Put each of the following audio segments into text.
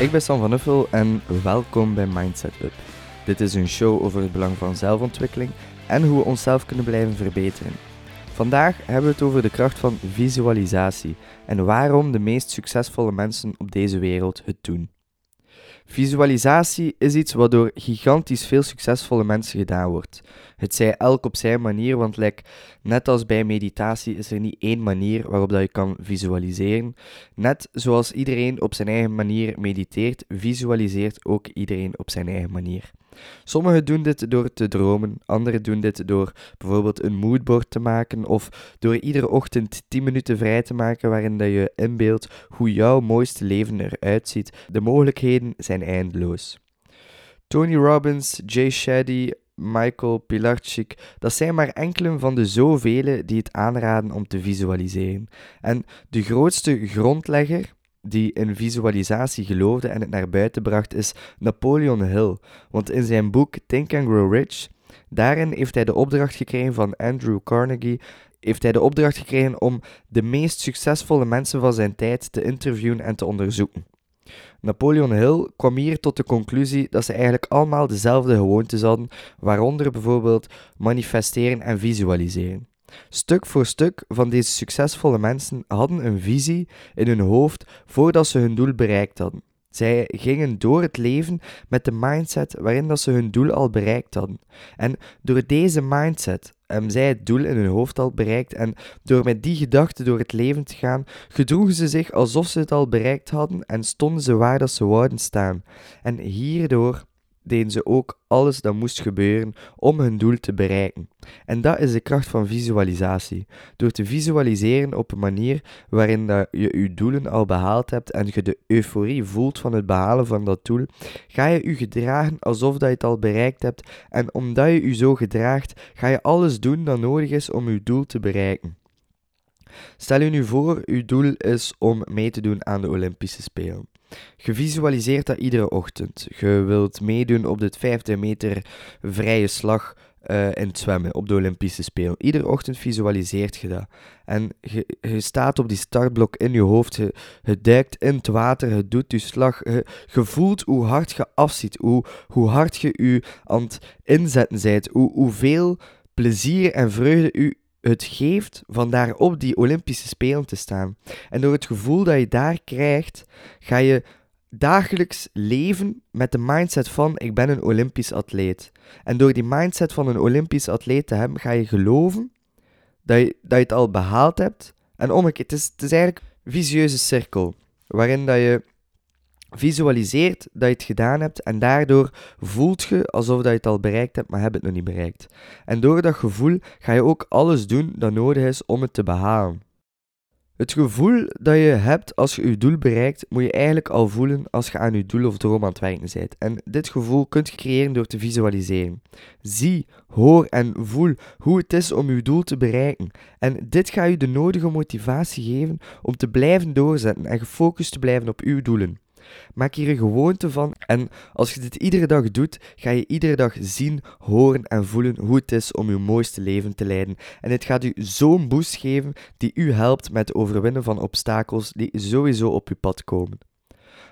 Ik ben Sam van Uffel en welkom bij Mindset Up. Dit is een show over het belang van zelfontwikkeling en hoe we onszelf kunnen blijven verbeteren. Vandaag hebben we het over de kracht van visualisatie en waarom de meest succesvolle mensen op deze wereld het doen. Visualisatie is iets wat door gigantisch veel succesvolle mensen gedaan wordt. Het zij elk op zijn manier, want net als bij meditatie is er niet één manier waarop dat je kan visualiseren. Net zoals iedereen op zijn eigen manier mediteert, visualiseert ook iedereen op zijn eigen manier. Sommigen doen dit door te dromen, anderen doen dit door bijvoorbeeld een moodboard te maken of door iedere ochtend 10 minuten vrij te maken waarin dat je inbeeldt hoe jouw mooiste leven eruit ziet. De mogelijkheden zijn eindeloos. Tony Robbins, Jay Shetty, Michael Pilarczyk, dat zijn maar enkele van de zoveel die het aanraden om te visualiseren. En de grootste grondlegger die in visualisatie geloofde en het naar buiten bracht, is Napoleon Hill. Want in zijn boek Think and Grow Rich, daarin heeft hij de opdracht gekregen van Andrew Carnegie, heeft hij de opdracht gekregen om de meest succesvolle mensen van zijn tijd te interviewen en te onderzoeken. Napoleon Hill kwam hier tot de conclusie dat ze eigenlijk allemaal dezelfde gewoontes hadden, waaronder bijvoorbeeld manifesteren en visualiseren. Stuk voor stuk van deze succesvolle mensen hadden een visie in hun hoofd voordat ze hun doel bereikt hadden. Zij gingen door het leven met de mindset waarin dat ze hun doel al bereikt hadden. En door deze mindset hebben zij het doel in hun hoofd al bereikt en door met die gedachte door het leven te gaan, gedroegen ze zich alsof ze het al bereikt hadden en stonden ze waar dat ze wouden staan. En hierdoor deden ze ook alles dat moest gebeuren om hun doel te bereiken. En dat is de kracht van visualisatie. Door te visualiseren op een manier waarin dat je je doelen al behaald hebt en je de euforie voelt van het behalen van dat doel, ga je je gedragen alsof dat je het al bereikt hebt. En omdat je je zo gedraagt, ga je alles doen dat nodig is om je doel te bereiken. Stel je nu voor, uw doel is om mee te doen aan de Olympische Spelen. Je visualiseert dat iedere ochtend. Je wilt meedoen op de 50 meter vrije slag in het zwemmen op de Olympische Spelen. Iedere ochtend visualiseert je dat. En je, staat op die startblok in je hoofd. Je, duikt in het water. Je doet je slag. Je, je voelt hoe hard je afziet. Hoe, hoe hard je je aan het inzetten bent. Hoe, hoeveel plezier en vreugde u het geeft van daar op die Olympische Spelen te staan. En door het gevoel dat je daar krijgt, ga je dagelijks leven met de mindset van ik ben een Olympisch atleet. En door die mindset van een Olympisch atleet te hebben, ga je geloven dat je, dat je het al behaald hebt. En omgekeerd, het is, het is eigenlijk een visieuze cirkel, waarin dat je visualiseert dat je het gedaan hebt en daardoor voelt je alsof dat je het al bereikt hebt, maar heb het nog niet bereikt. En door dat gevoel ga je ook alles doen dat nodig is om het te behalen. Het gevoel dat je hebt als je je doel bereikt, moet je eigenlijk al voelen als je aan je doel of droom aan het werken bent. En dit gevoel kunt je creëren door te visualiseren. Zie, hoor en voel hoe het is om je doel te bereiken. En dit gaat je de nodige motivatie geven om te blijven doorzetten en gefocust te blijven op uw doelen. Maak hier een gewoonte van en als je dit iedere dag doet, ga je iedere dag zien, horen en voelen hoe het is om je mooiste leven te leiden. En het gaat u zo'n boost geven die u helpt met het overwinnen van obstakels die sowieso op uw pad komen.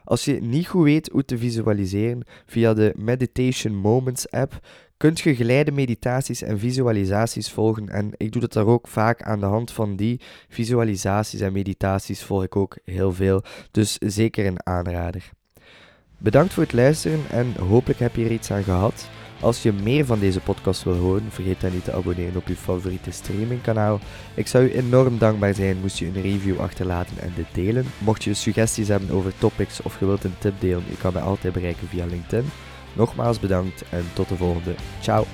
Als je niet goed weet hoe te visualiseren via de Meditation Moments app, kunt je geleide meditaties en visualisaties volgen. En ik doe dat daar ook vaak aan de hand van die visualisaties en meditaties volg ik ook heel veel. Dus zeker een aanrader. Bedankt voor het luisteren en hopelijk heb je er iets aan gehad. Als je meer van deze podcast wil horen, vergeet dan niet te abonneren op je favoriete streamingkanaal. Ik zou je enorm dankbaar zijn moest je een review achterlaten en dit delen. Mocht je suggesties hebben over topics of je wilt een tip delen, je kan mij altijd bereiken via LinkedIn. Nogmaals bedankt en tot de volgende. Ciao.